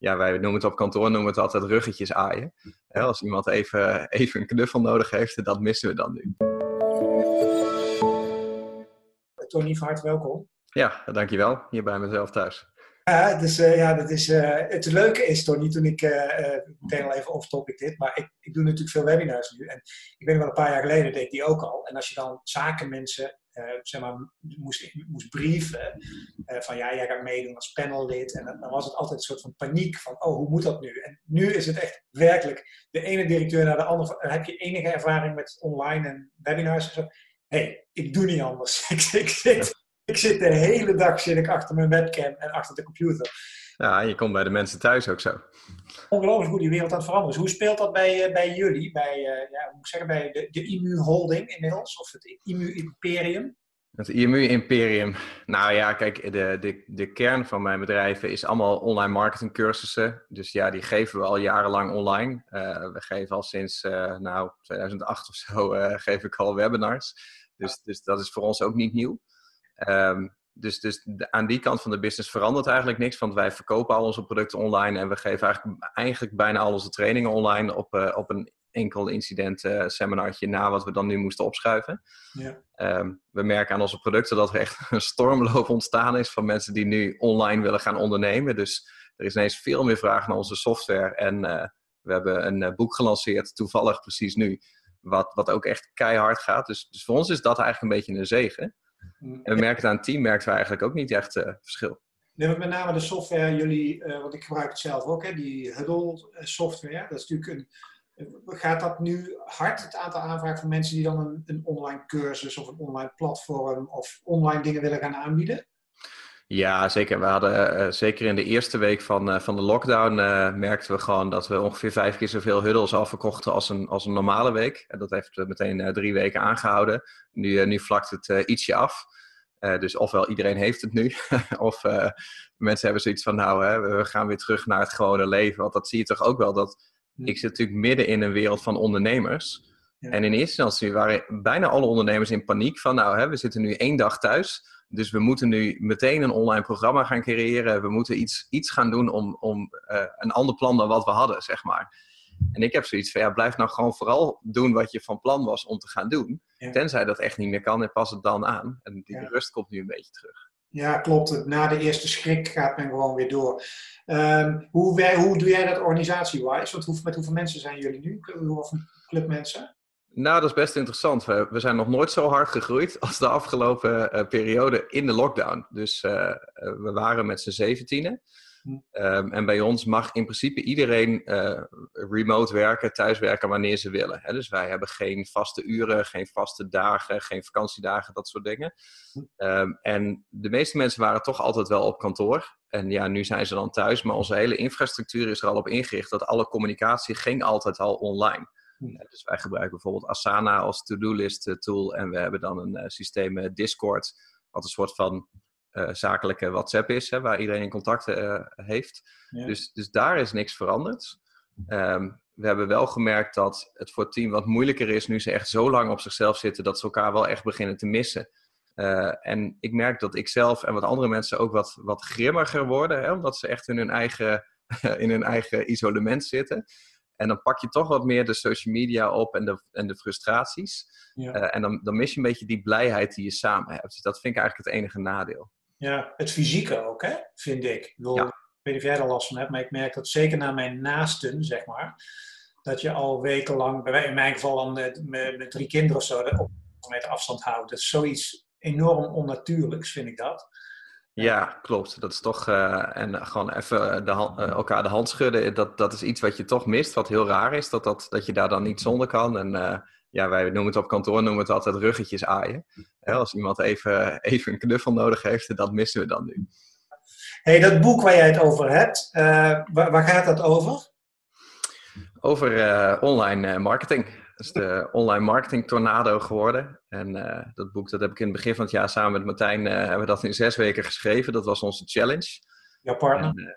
ja, wij noemen het op kantoor noemen het altijd ruggetjes aaien. als iemand even, even een knuffel nodig heeft, dat missen we dan nu. Tony, van harte welkom. Ja, dankjewel. Hier bij mezelf thuis. Ja, dus, uh, ja dat is, uh, het leuke is, Tony, toen ik, uh, meteen al even off-topic dit, maar ik, ik doe natuurlijk veel webinars nu. En ik ben wel een paar jaar geleden, deed die ook al. En als je dan zakenmensen zeg maar, moest, moest brieven, van ja, jij gaat meedoen als panellid. En dan, dan was het altijd een soort van paniek van, oh, hoe moet dat nu? En nu is het echt werkelijk de ene directeur naar de andere. Heb je enige ervaring met online en webinars en zo? hey, ik doe niet anders. ik, ik, zit, ik zit de hele dag zit ik achter mijn webcam en achter de computer. Ja, je komt bij de mensen thuis ook zo. Ongelooflijk hoe die wereld aan het veranderen is. Hoe speelt dat bij, uh, bij jullie? Bij, uh, ja, moet ik zeggen, bij de, de IMU Holding inmiddels? Of het IMU Imperium? Het IMU Imperium. Nou ja, kijk, de, de, de kern van mijn bedrijven is allemaal online marketing cursussen. Dus ja, die geven we al jarenlang online. Uh, we geven al sinds, nou, 2008 of zo, geef ik al webinars. Dus, dus dat is voor ons ook niet nieuw. Um, dus, dus aan die kant van de business verandert eigenlijk niks, want wij verkopen al onze producten online en we geven eigenlijk, eigenlijk bijna al onze trainingen online op, uh, op een enkel incident uh, seminartje na wat we dan nu moesten opschuiven. Ja. Um, we merken aan onze producten dat er echt een stormloop ontstaan is van mensen die nu online willen gaan ondernemen. Dus er is ineens veel meer vraag naar onze software en uh, we hebben een boek gelanceerd, toevallig precies nu, wat, wat ook echt keihard gaat. Dus, dus voor ons is dat eigenlijk een beetje een zegen. Mm. En we merken het aan het team, merken we eigenlijk ook niet echt uh, verschil. Nee, met name de software, jullie, uh, want ik gebruik het zelf ook, hè, die Huddle eh, software. Dat is natuurlijk een, gaat dat nu hard, het aantal aanvragen van mensen die dan een, een online cursus of een online platform of online dingen willen gaan aanbieden? Ja, zeker. We hadden uh, zeker in de eerste week van, uh, van de lockdown uh, merkten we gewoon dat we ongeveer vijf keer zoveel huddles al verkochten als een, als een normale week. En dat heeft meteen drie weken aangehouden. Nu, nu vlakt het ietsje af. dus ofwel iedereen heeft het nu, of mensen hebben zoiets van nou, hè, we gaan weer terug naar het gewone leven. Want dat zie je toch ook wel dat ik zit natuurlijk midden in een wereld van ondernemers. Ja. En in eerste instantie waren bijna alle ondernemers in paniek van nou, hè, we zitten nu één dag thuis. Dus we moeten nu meteen een online programma gaan creëren. We moeten iets, iets gaan doen om, om uh, een ander plan dan wat we hadden, zeg maar. En ik heb zoiets van, ja, blijf nou gewoon vooral doen wat je van plan was om te gaan doen. Tenzij dat echt niet meer kan en pas het dan aan. En die ja. rust komt nu een beetje terug. Ja, klopt. Na de eerste schrik gaat men gewoon weer door. Um, hoe, hoe doe jij dat organisatie-wise? Want hoe, met hoeveel mensen zijn jullie nu? Hoeveel club mensen? Nou, dat is best interessant. We, we, zijn nog nooit zo hard gegroeid als de afgelopen uh, periode in de lockdown. Dus uh, uh, we waren met z'n zeventienen. Um, en bij ons mag in principe iedereen remote werken, thuiswerken wanneer ze willen. Hè? Dus wij hebben geen vaste uren, geen vaste dagen, geen vakantiedagen, dat soort dingen. Um, en de meeste mensen waren toch altijd wel op kantoor. En ja, nu zijn ze dan thuis, maar onze hele infrastructuur is er al op ingericht dat alle communicatie ging altijd al online. Dus wij gebruiken bijvoorbeeld Asana als to-do-list eh, tool. En we hebben dan een uh, systeem Discord, wat een soort van uh, zakelijke WhatsApp is, hè, waar iedereen contact heeft. Ja. Dus, dus daar is niks veranderd. Um, we hebben wel gemerkt dat het voor het team wat moeilijker is nu ze echt zo lang op zichzelf zitten dat ze elkaar wel echt beginnen te missen. en ik merk dat ik zelf en wat andere mensen ook wat, wat grimmiger worden, hè, omdat ze echt in hun eigen, in hun eigen isolement zitten. En dan pak je toch wat meer de social media op en de, en de frustraties. Ja. Uh, en dan, dan mis je een beetje die blijheid die je samen hebt. Dus dat vind ik eigenlijk het enige nadeel. Ja, het fysieke ook, hè? vind ik. Ik, wil, ja. ik weet niet of jij er last van hebt, maar ik merk dat zeker naar mijn naasten, zeg maar, dat je al wekenlang, in mijn geval dan met, met drie kinderen of zo, op meter afstand houdt. Dat is zoiets enorm onnatuurlijks, vind ik dat. Ja, klopt. Dat is toch. Uh, en gewoon even de hand, uh, elkaar de hand schudden. Dat, dat is iets wat je toch mist. Wat heel raar is. Dat, dat, dat je daar dan niet zonder kan. En uh, ja, wij noemen het op kantoor noemen het altijd ruggetjes aaien. Hè, als iemand even, even een knuffel nodig heeft, dat missen we dan nu. hey, dat boek waar jij het over hebt, waar, waar, gaat dat over? Over online marketing. Dat is de online marketing tornado geworden. En uh, dat boek dat heb ik in het begin van het jaar samen met Martijn uh, hebben we dat in zes weken geschreven. Dat was onze challenge. Jouw partner? En, uh,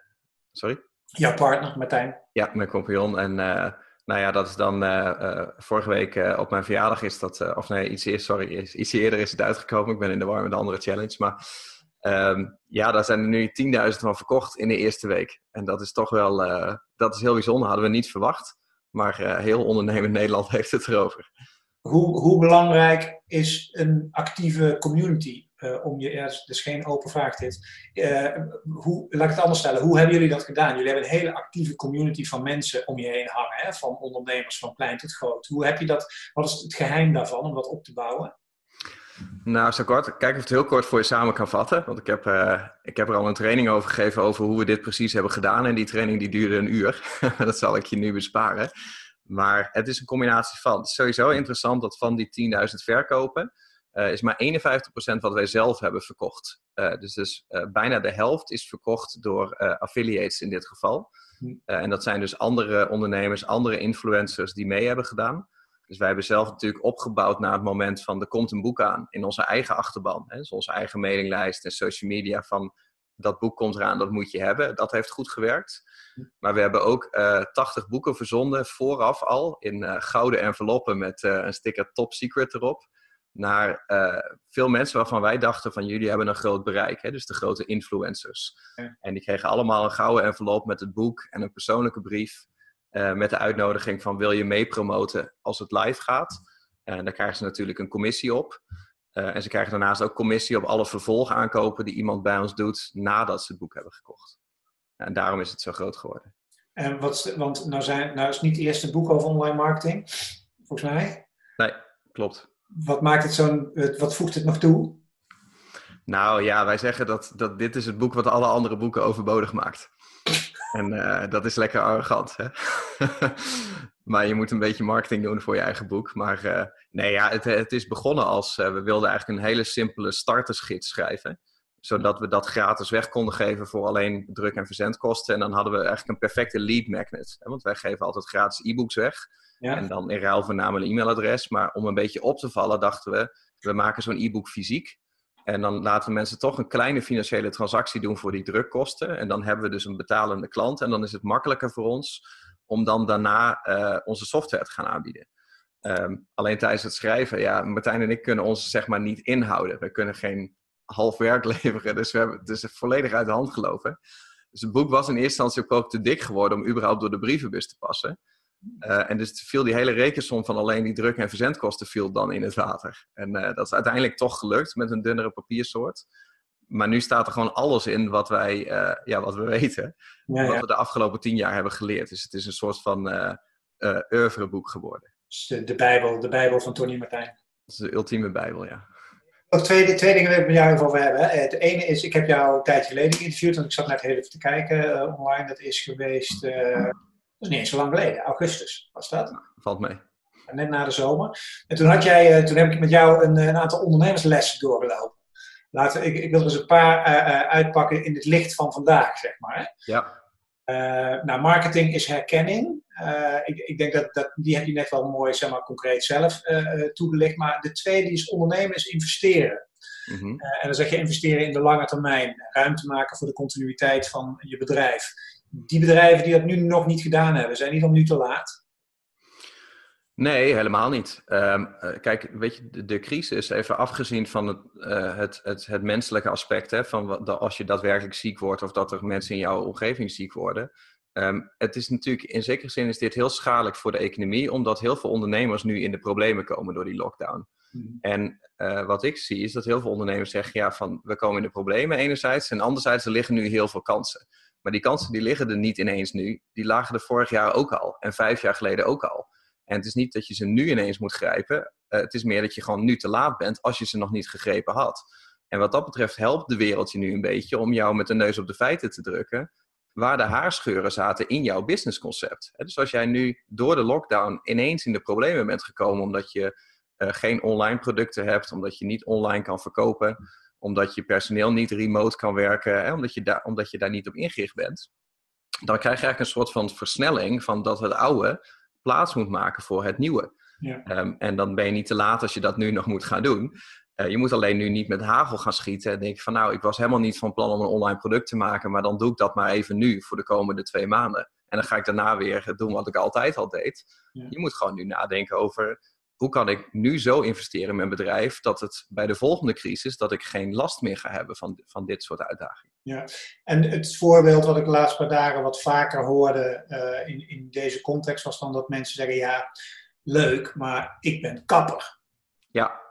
sorry? Jouw partner, Martijn? Ja, mijn compagnon. En nou ja, dat is dan vorige week op mijn verjaardag is dat, of nee, iets eerder, sorry, iets eerder is het uitgekomen. Ik ben in de war met de andere challenge. Maar Ehm, ja, daar zijn er nu 10.000 van verkocht in de eerste week. En dat is toch wel, uh, dat is heel bijzonder, hadden we niet verwacht. Maar uh, heel ondernemend Nederland heeft het erover. Hoe, hoe belangrijk is een actieve community uh, om je, ja, dat is geen open vraag dit. hoe, laat ik het anders stellen, hoe hebben jullie dat gedaan? Jullie hebben een hele actieve community van mensen om je heen hangen, hè? van ondernemers van klein tot groot. Hoe heb je dat, wat is het geheim daarvan om dat op te bouwen? Nou, zo kort. Kijk of het heel kort voor je samen kan vatten. Want ik heb, uh, ik heb er al een training over gegeven over hoe we dit precies hebben gedaan. En die training die duurde een uur. dat zal ik je nu besparen. Maar het is een combinatie van. Het is sowieso interessant dat van die 10.000 verkopen... Uh, is maar 51% wat wij zelf hebben verkocht. Uh, dus dus bijna de helft is verkocht door affiliates in dit geval. Hm. en dat zijn dus andere ondernemers, andere influencers die mee hebben gedaan. Dus wij hebben zelf natuurlijk opgebouwd naar het moment van er komt een boek aan in onze eigen achterban. Hè, dus onze eigen mailinglijst en social media van dat boek komt eraan, dat moet je hebben. Dat heeft goed gewerkt. Maar we hebben ook uh, eh, 80 boeken verzonden vooraf al in uh, gouden enveloppen met uh, een sticker top secret erop. Naar veel mensen waarvan wij dachten van jullie hebben een groot bereik. Hè, dus de grote influencers. En die kregen allemaal een gouden envelop met het boek en een persoonlijke brief. Uh, met de uitnodiging van wil je meepromoten als het live gaat. En uh, daar krijgen ze natuurlijk een commissie op. Uh, en ze krijgen daarnaast ook commissie op alle vervolgaankopen die iemand bij ons doet nadat ze het boek hebben gekocht. En daarom is het zo groot geworden. En wat, want nou, zijn, nou is niet het eerste boek over online marketing, volgens mij. Nee, klopt. Wat maakt het zo'n, wat voegt het nog toe? Nou ja, wij zeggen dat, dat dit is het boek wat alle andere boeken overbodig maakt. En uh, dat is lekker arrogant. Hè? maar je moet een beetje marketing doen voor je eigen boek. Maar uh, nee, ja, het, het, is begonnen als uh, we wilden eigenlijk een hele simpele startersgids schrijven. Zodat we dat gratis weg konden geven voor alleen druk- en verzendkosten. En dan hadden we eigenlijk een perfecte lead magnet. Hè? Want wij geven altijd gratis e-books weg. Ja. En dan in ruil voor naam en e-mailadres. Maar om een beetje op te vallen dachten we, we maken zo'n e-book fysiek. En dan laten mensen toch een kleine financiële transactie doen voor die drukkosten. En dan hebben we dus een betalende klant. En dan is het makkelijker voor ons om dan daarna uh, onze software te gaan aanbieden. Um, alleen tijdens het schrijven, ja, Martijn en ik kunnen ons zeg maar niet inhouden. We kunnen geen half werk leveren, dus we hebben het is volledig uit de hand gelopen. Dus het boek was in eerste instantie ook te dik geworden om überhaupt door de brievenbus te passen. Uh, en dus viel die hele rekensom van alleen die druk- en verzendkosten viel dan in het water. En uh, dat is uiteindelijk toch gelukt met een dunnere papiersoort. Maar nu staat er gewoon alles in wat wij, uh, ja, wat we weten. Ja, wat we de afgelopen tien jaar hebben geleerd. Dus het is een soort van oeuvreboek geworden. Dus de, de, Bijbel, de Bijbel van Tony Martijn. Dat is de ultieme Bijbel, ja. Nog twee, twee dingen wil ik met jou over hebben. Het ene is, ik heb jou een tijdje geleden geïnterviewd, want ik zat net heel even te kijken online. Dat is geweest is niet eens zo lang geleden, augustus was dat. Valt mee. Net na de zomer. En toen, had jij, eh, toen heb ik met jou een, een aantal ondernemerslessen doorgelopen. Laten, ik, ik wil er eens een paar uh, uitpakken in het licht van vandaag, zeg maar. Ja. Uh, nou, marketing is herkenning. Uh, ik, ik, denk dat, dat die heb je net wel mooi, zeg maar, concreet zelf toegelicht. Maar de tweede is ondernemen is investeren. Mm -hmm. en dan zeg je investeren in de lange termijn. Ruimte maken voor de continuïteit van je bedrijf die bedrijven die dat nu nog niet gedaan hebben, zijn die dan nu te laat? Nee, helemaal niet. Um, kijk, weet je, de, de, crisis, even afgezien van het, uh, het, het, het, menselijke aspect, hè, van wat, als je daadwerkelijk ziek wordt of dat er mensen in jouw omgeving ziek worden. Um, het is natuurlijk, in zekere zin is dit heel schadelijk voor de economie, omdat heel veel ondernemers nu in de problemen komen door die lockdown. Hmm. En uh, wat ik zie is dat heel veel ondernemers zeggen, ja, van we komen in de problemen enerzijds en anderzijds er liggen nu heel veel kansen. Maar die kansen die liggen er niet ineens nu. Die lagen er vorig jaar ook al. En vijf jaar geleden ook al. En het is niet dat je ze nu ineens moet grijpen. Uh, het is meer dat je gewoon nu te laat bent als je ze nog niet gegrepen had. En wat dat betreft helpt de wereld je nu een beetje om jou met de neus op de feiten te drukken. Waar de haarscheuren zaten in jouw businessconcept. Dus als jij nu door de lockdown ineens in de problemen bent gekomen omdat je uh, geen online producten hebt, omdat je niet online kan verkopen, omdat je personeel niet remote kan werken, hè, omdat, je daar, omdat je daar niet op ingericht bent, dan krijg je eigenlijk een soort van versnelling van dat het oude plaats moet maken voor het nieuwe. Ja. Um, en dan ben je niet te laat als je dat nu nog moet gaan doen. Uh, je moet alleen nu niet met hagel gaan schieten en denk van nou, ik was helemaal niet van plan om een online product te maken, maar dan doe ik dat maar even nu voor de komende twee maanden. En dan ga ik daarna weer doen wat ik altijd al deed. Ja. Je moet gewoon nu nadenken over hoe kan ik nu zo investeren in mijn bedrijf dat het bij de volgende crisis, dat ik geen last meer ga hebben van, van dit soort uitdagingen. Ja, en het voorbeeld wat ik de laatste paar dagen wat vaker hoorde eh, in, in deze context was dan dat mensen zeggen, ja, leuk, maar ik ben kapper. Ja.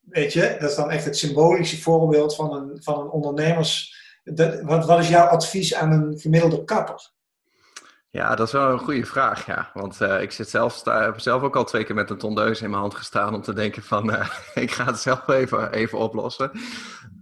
Weet je, dat is dan echt het symbolische voorbeeld van een, van een ondernemers... Dat, wat, wat is jouw advies aan een gemiddelde kapper? Ja, dat is wel een goede vraag, ja. Want uh, ik zit zelf, sta, zelf ook al twee keer met een tondeus in mijn hand gestaan om te denken van, uh, ik ga het zelf even, even oplossen.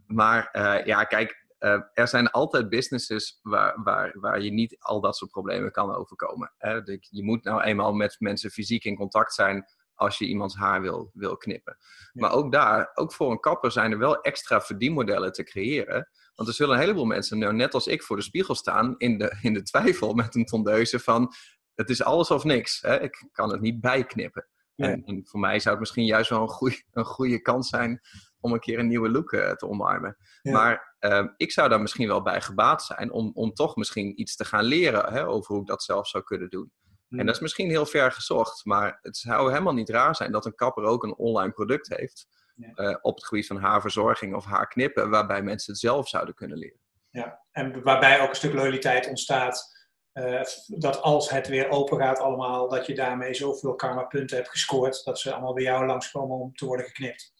Maar uh, ja, kijk, er zijn altijd businesses waar, waar, waar je niet al dat soort problemen kan overkomen. Hè? Je moet nou eenmaal met mensen fysiek in contact zijn als je iemands haar wil, wil knippen. Maar ook daar, ook voor een kapper zijn er wel extra verdienmodellen te creëren. Want er zullen een heleboel mensen, nou, net als ik, voor de spiegel staan in de, in de twijfel met een tondeuze van het is alles of niks. Hè? Ik kan het niet bijknippen. En, en, voor mij zou het misschien juist wel een goede, een goede kans zijn om een keer een nieuwe look uh, te omarmen. Maar uh, ik zou daar misschien wel bij gebaat zijn om, om toch misschien iets te gaan leren hè, over hoe ik dat zelf zou kunnen doen. En dat is misschien heel ver gezocht, maar het zou helemaal niet raar zijn dat een kapper ook een online product heeft. Uh, op het gebied van haarverzorging of haarknippen, waarbij mensen het zelf zouden kunnen leren. Ja, en waarbij ook een stuk loyaliteit ontstaat. Uh, dat als het weer open gaat allemaal, dat je daarmee zoveel karma punten hebt gescoord, dat ze allemaal bij jou langskomen om te worden geknipt.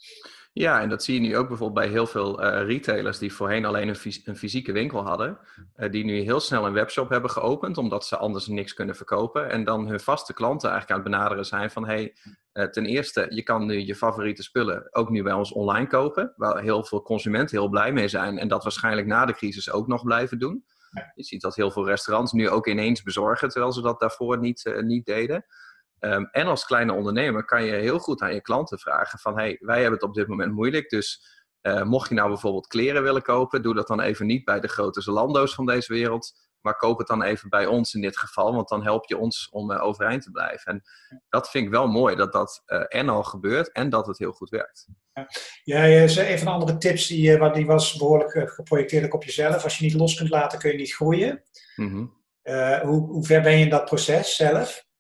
Ja, en dat zie je nu ook bijvoorbeeld bij heel veel uh, retailers die voorheen alleen een, fys een fysieke winkel hadden. Uh, die nu heel snel een webshop hebben geopend, omdat ze anders niks kunnen verkopen. En dan hun vaste klanten eigenlijk aan het benaderen zijn van... hey, uh, ten eerste, je kan nu je favoriete spullen ook nu bij ons online kopen. Waar heel veel consumenten heel blij mee zijn. En dat waarschijnlijk na de crisis ook nog blijven doen. Je ziet dat heel veel restaurants nu ook ineens bezorgen, terwijl ze dat daarvoor niet, niet deden. Um, en als kleine ondernemer kan je heel goed aan je klanten vragen van hey, wij hebben het op dit moment moeilijk, dus uh, mocht je nou bijvoorbeeld kleren willen kopen, doe dat dan even niet bij de grote Zalando's van deze wereld, maar koop het dan even bij ons in dit geval, want dan help je ons om uh, overeind te blijven. En dat vind ik wel mooi, dat dat uh, en al gebeurt en dat het heel goed werkt. Ja, ja een van de andere tips, die, die was behoorlijk geprojecteerd op jezelf. Als je niet los kunt laten, kun je niet groeien. Mm -hmm. hoe, hoe ver ben je in dat proces zelf?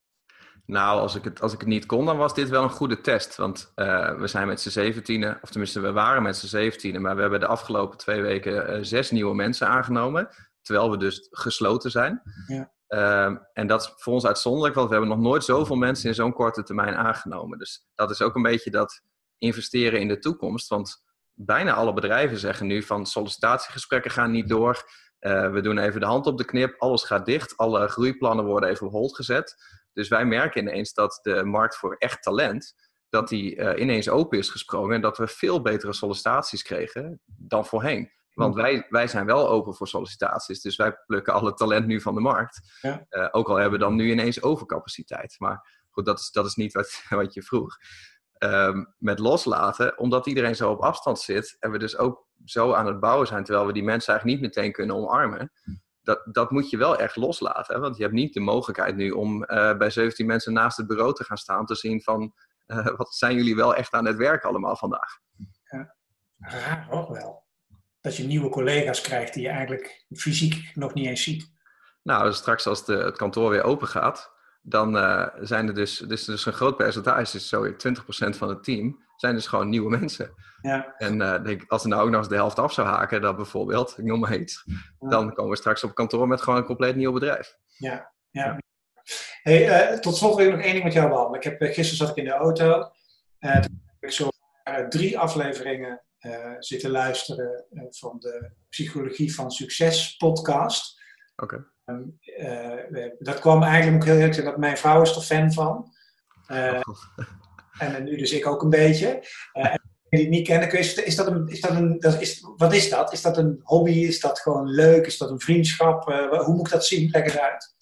Nou, als ik, het, als ik het niet kon, dan was dit wel een goede test. Want uh, we zijn met z'n zeventienen, of tenminste, we waren met z'n zeventienen, maar we hebben de afgelopen twee weken uh, zes nieuwe mensen aangenomen. Terwijl we dus gesloten zijn. Ja. Uh, en dat is voor ons uitzonderlijk, want we hebben nog nooit zoveel mensen in zo'n korte termijn aangenomen. Dus dat is ook een beetje dat investeren in de toekomst. Want bijna alle bedrijven zeggen nu van sollicitatiegesprekken gaan niet door. Uh, we doen even de hand op de knip, alles gaat dicht, alle groeiplannen worden even op hold gezet. Dus wij merken ineens dat de markt voor echt talent, dat die uh, ineens open is gesprongen en dat we veel betere sollicitaties kregen dan voorheen. Want wij, wij zijn wel open voor sollicitaties, dus wij plukken alle talent nu van de markt. Ja. Uh, ook al hebben we dan nu ineens overcapaciteit. Maar goed, dat is, dat is niet wat, wat je vroeg. Um, met loslaten, omdat iedereen zo op afstand zit en we dus ook zo aan het bouwen zijn, terwijl we die mensen eigenlijk niet meteen kunnen omarmen, dat, dat moet je wel echt loslaten. Hè? Want je hebt niet de mogelijkheid nu om uh, bij 17 mensen naast het bureau te gaan staan. Te zien van, uh, wat zijn jullie wel echt aan het werk allemaal vandaag? Ja, raar ook wel. Dat je nieuwe collega's krijgt die je eigenlijk fysiek nog niet eens ziet. Nou, straks als de, het kantoor weer open gaat, dan uh, zijn er dus, dus, dus een groot percentage, dus zo 20% van het team, zijn dus gewoon nieuwe mensen. Ja. En uh, denk, als er nou ook nog eens de helft af zou haken, dan bijvoorbeeld, ik noem maar iets, dan komen we straks op kantoor met gewoon een compleet nieuw bedrijf. Ja, ja. Hey, uh, tot slot wil ik nog één ding met jou behandelen. Ik heb, gisteren zat ik in de auto, toen heb ik zo drie afleveringen zitten luisteren van de Psychologie van Succes podcast. Oké. Uh, dat kwam eigenlijk heel erg dat mijn vrouw is er fan van. Uh, en nu dus ik ook een beetje. Uh, en die niet kennen, is, is dat een, is dat een dat is, wat is dat? Is dat een hobby? Is dat gewoon leuk? Is dat een vriendschap? hoe moet ik dat zien? Leg het uit.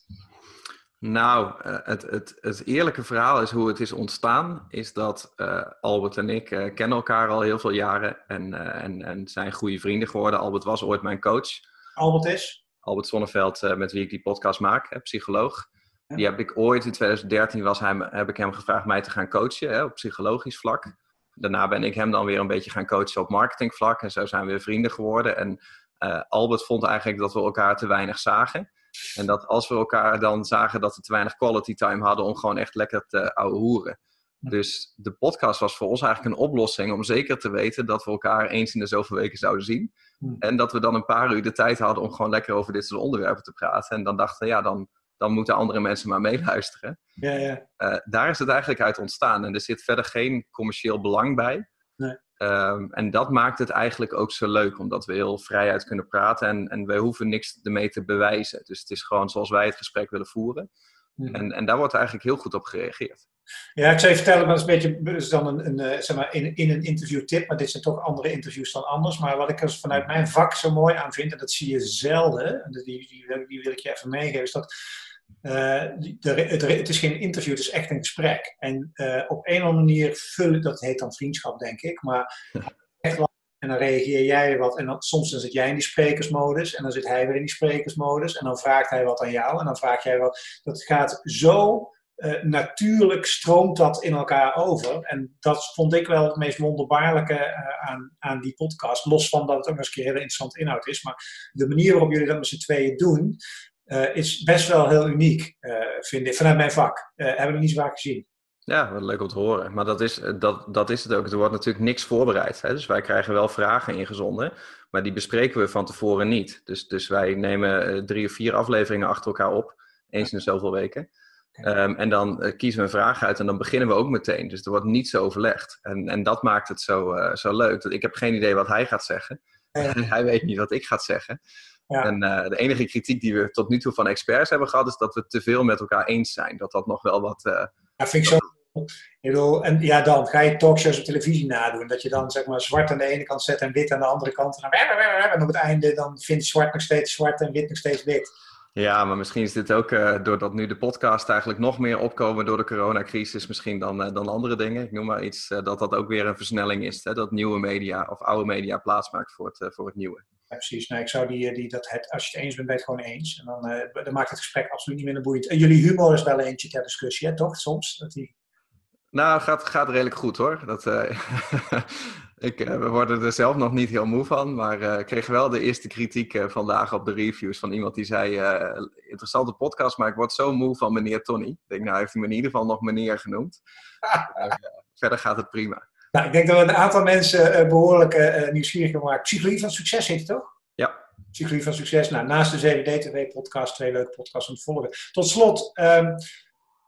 Nou, het, het, het eerlijke verhaal is hoe het is ontstaan. Is dat Albert en ik kennen elkaar al heel veel jaren en, en, en zijn goede vrienden geworden. Albert was ooit mijn coach. Albert is? Albert Zonneveld, uh, met wie ik die podcast maak, psycholoog. Die heb ik ooit in 2013 was hij, heb ik hem gevraagd mij te gaan coachen hè, op psychologisch vlak. Daarna ben ik hem dan weer een beetje gaan coachen op marketingvlak. En zo zijn we weer vrienden geworden. En uh, Albert vond eigenlijk dat we elkaar te weinig zagen. En dat als we elkaar dan zagen dat we te weinig quality time hadden om gewoon echt lekker te ouwe hoeren. Dus de podcast was voor ons eigenlijk een oplossing om zeker te weten dat we elkaar eens in de zoveel weken zouden zien. En dat we dan een paar uur de tijd hadden om gewoon lekker over dit soort onderwerpen te praten. En dan dachten we, ja, dan, dan moeten andere mensen maar meeluisteren. Ja, ja. Uh, daar is het eigenlijk uit ontstaan. En er zit verder geen commercieel belang bij. Nee. Um, en dat maakt het eigenlijk ook zo leuk, omdat we heel vrijuit kunnen praten en, en we hoeven niks ermee te bewijzen. Dus het is gewoon zoals wij het gesprek willen voeren. Mhm. En, en daar wordt eigenlijk heel goed op gereageerd. Ja, ik zou je vertellen, maar dat is een beetje is dan een, een, eh, zeg maar, in, in een interviewtip, maar dit zijn toch andere interviews dan anders. Maar wat ik er vanuit mijn vak zo mooi aan vind, en dat zie je zelden, en die, die, die wil ik je even meegeven, is dat uh, de, het, het, is geen interview, het is echt een gesprek. En uh, op een of andere manier vullen, dat heet dan vriendschap, denk ik, maar echt lang. En dan reageer jij wat. En dan, soms dan zit jij in die sprekersmodus. En dan zit hij weer in die sprekersmodus. En dan vraagt hij wat aan jou. En dan vraag jij wat. Dat gaat zo uh, natuurlijk stroomt dat in elkaar over. En dat vond ik wel het meest wonderbaarlijke uh, aan, aan die podcast. Los van dat het ook eens een keer hele interessante inhoud is. Maar de manier waarop jullie dat met z'n tweeën doen, uh, is best wel heel uniek, vind ik. Vanuit mijn vak. hebben we niet zo vaak gezien. Ja, wat leuk om te horen. Maar dat is, dat, dat is het ook. Er wordt natuurlijk niks voorbereid. Hè? Dus wij krijgen wel vragen ingezonden, maar die bespreken we van tevoren niet. Dus, dus wij nemen drie of vier afleveringen achter elkaar op, eens in de zoveel weken. Um, en dan uh, kiezen we een vraag uit en dan beginnen we ook meteen. Dus er wordt niets overlegd. En, en dat maakt het zo, uh, zo leuk. Ik heb geen idee wat hij gaat zeggen. Ja. hij weet niet wat ik ga zeggen. Ja. En uh, de enige kritiek die we tot nu toe van experts hebben gehad, is dat we te veel met elkaar eens zijn. Dat dat nog wel wat. Ja, vind ik zo. Ik bedoel, en ja, dan ga je talkshows op televisie nadoen. Dat je dan zeg maar zwart aan de ene kant zet en wit aan de andere kant. En, dan, en op het einde dan vindt zwart nog steeds zwart en wit nog steeds wit. Ja, maar misschien is dit ook uh, doordat nu de podcast eigenlijk nog meer opkomen door de coronacrisis, misschien dan, uh, dan andere dingen. Ik noem maar iets, uh, dat dat ook weer een versnelling is. Hè? Dat nieuwe media of oude media plaatsmaakt voor het, voor het nieuwe. Ja, precies. Nou, ik zou die, die, dat het, als je het eens bent, ben je het gewoon eens. En dan, dan maakt het gesprek absoluut niet minder boeiend. En jullie humor is wel eentje ter discussie, hè? toch? Soms. Dat die... Nou, gaat, gaat redelijk goed hoor. Dat, ik, uh, we worden er zelf nog niet heel moe van, maar ik kreeg wel de eerste kritiek vandaag op de reviews van iemand die zei: interessante podcast, maar ik word zo moe van meneer Tony. Ik denk, nou, heeft hij me in ieder geval nog meneer genoemd. verder gaat het prima. Nou, ik denk dat we een aantal mensen behoorlijk nieuwsgierig hebben gemaakt. Psychologie van succes heet het toch? Ja. Psychologie van succes. Nou, naast de CVD-TV-podcast, twee leuke podcasts om te volgen. Tot slot. Um,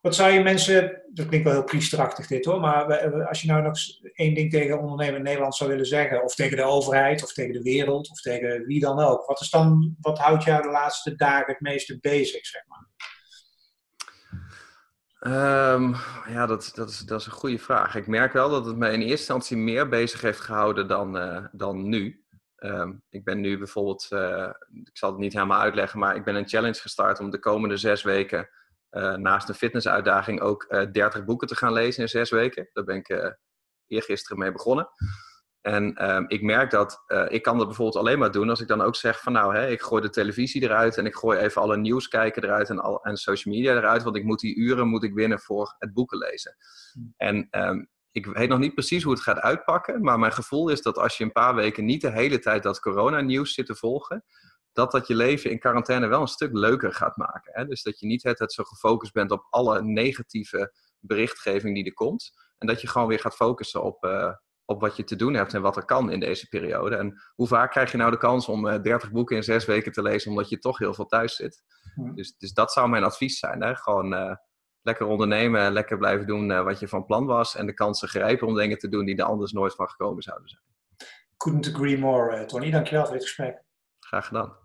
wat zou je mensen, dat klinkt wel heel priesterachtig dit hoor, maar als je nou nog één ding tegen ondernemer in Nederland zou willen zeggen, of tegen de overheid, of tegen de wereld, of tegen wie dan ook, wat, is dan, wat houdt jou de laatste dagen het meeste bezig, zeg maar? Um, ja, dat, dat, is, dat is een goede vraag. Ik merk wel dat het mij in eerste instantie meer bezig heeft gehouden dan, uh, dan nu. Um, ik ben nu bijvoorbeeld, uh, ik zal het niet helemaal uitleggen, maar ik ben een challenge gestart om de komende zes weken uh, naast een fitnessuitdaging ook 30 boeken te gaan lezen in zes weken. Daar ben ik eergisteren mee begonnen. En um, ik merk dat ik kan dat bijvoorbeeld alleen maar doen als ik dan ook zeg van nou, hè, ik gooi de televisie eruit en ik gooi even alle nieuws kijken eruit en, al, en social media eruit, want ik moet die uren moet ik winnen voor het boeken lezen. Hmm. En um, ik weet nog niet precies hoe het gaat uitpakken, maar mijn gevoel is dat als je een paar weken niet de hele tijd dat coronanieuws zit te volgen, dat dat je leven in quarantaine wel een stuk leuker gaat maken. Hè? Dus dat je niet het, het zo gefocust bent op alle negatieve berichtgeving die er komt. En dat je gewoon weer gaat focussen op, uh, op wat je te doen hebt en wat er kan in deze periode. En hoe vaak krijg je nou de kans om uh, 30 boeken in zes weken te lezen, omdat je toch heel veel thuis zit. Dus, dus dat zou mijn advies zijn. Hè? Gewoon uh, lekker ondernemen, lekker blijven doen wat je van plan was. En de kansen grijpen om dingen te doen die er anders nooit van gekomen zouden zijn. Couldn't agree more, Tony. Dankjewel voor dit gesprek. Graag gedaan.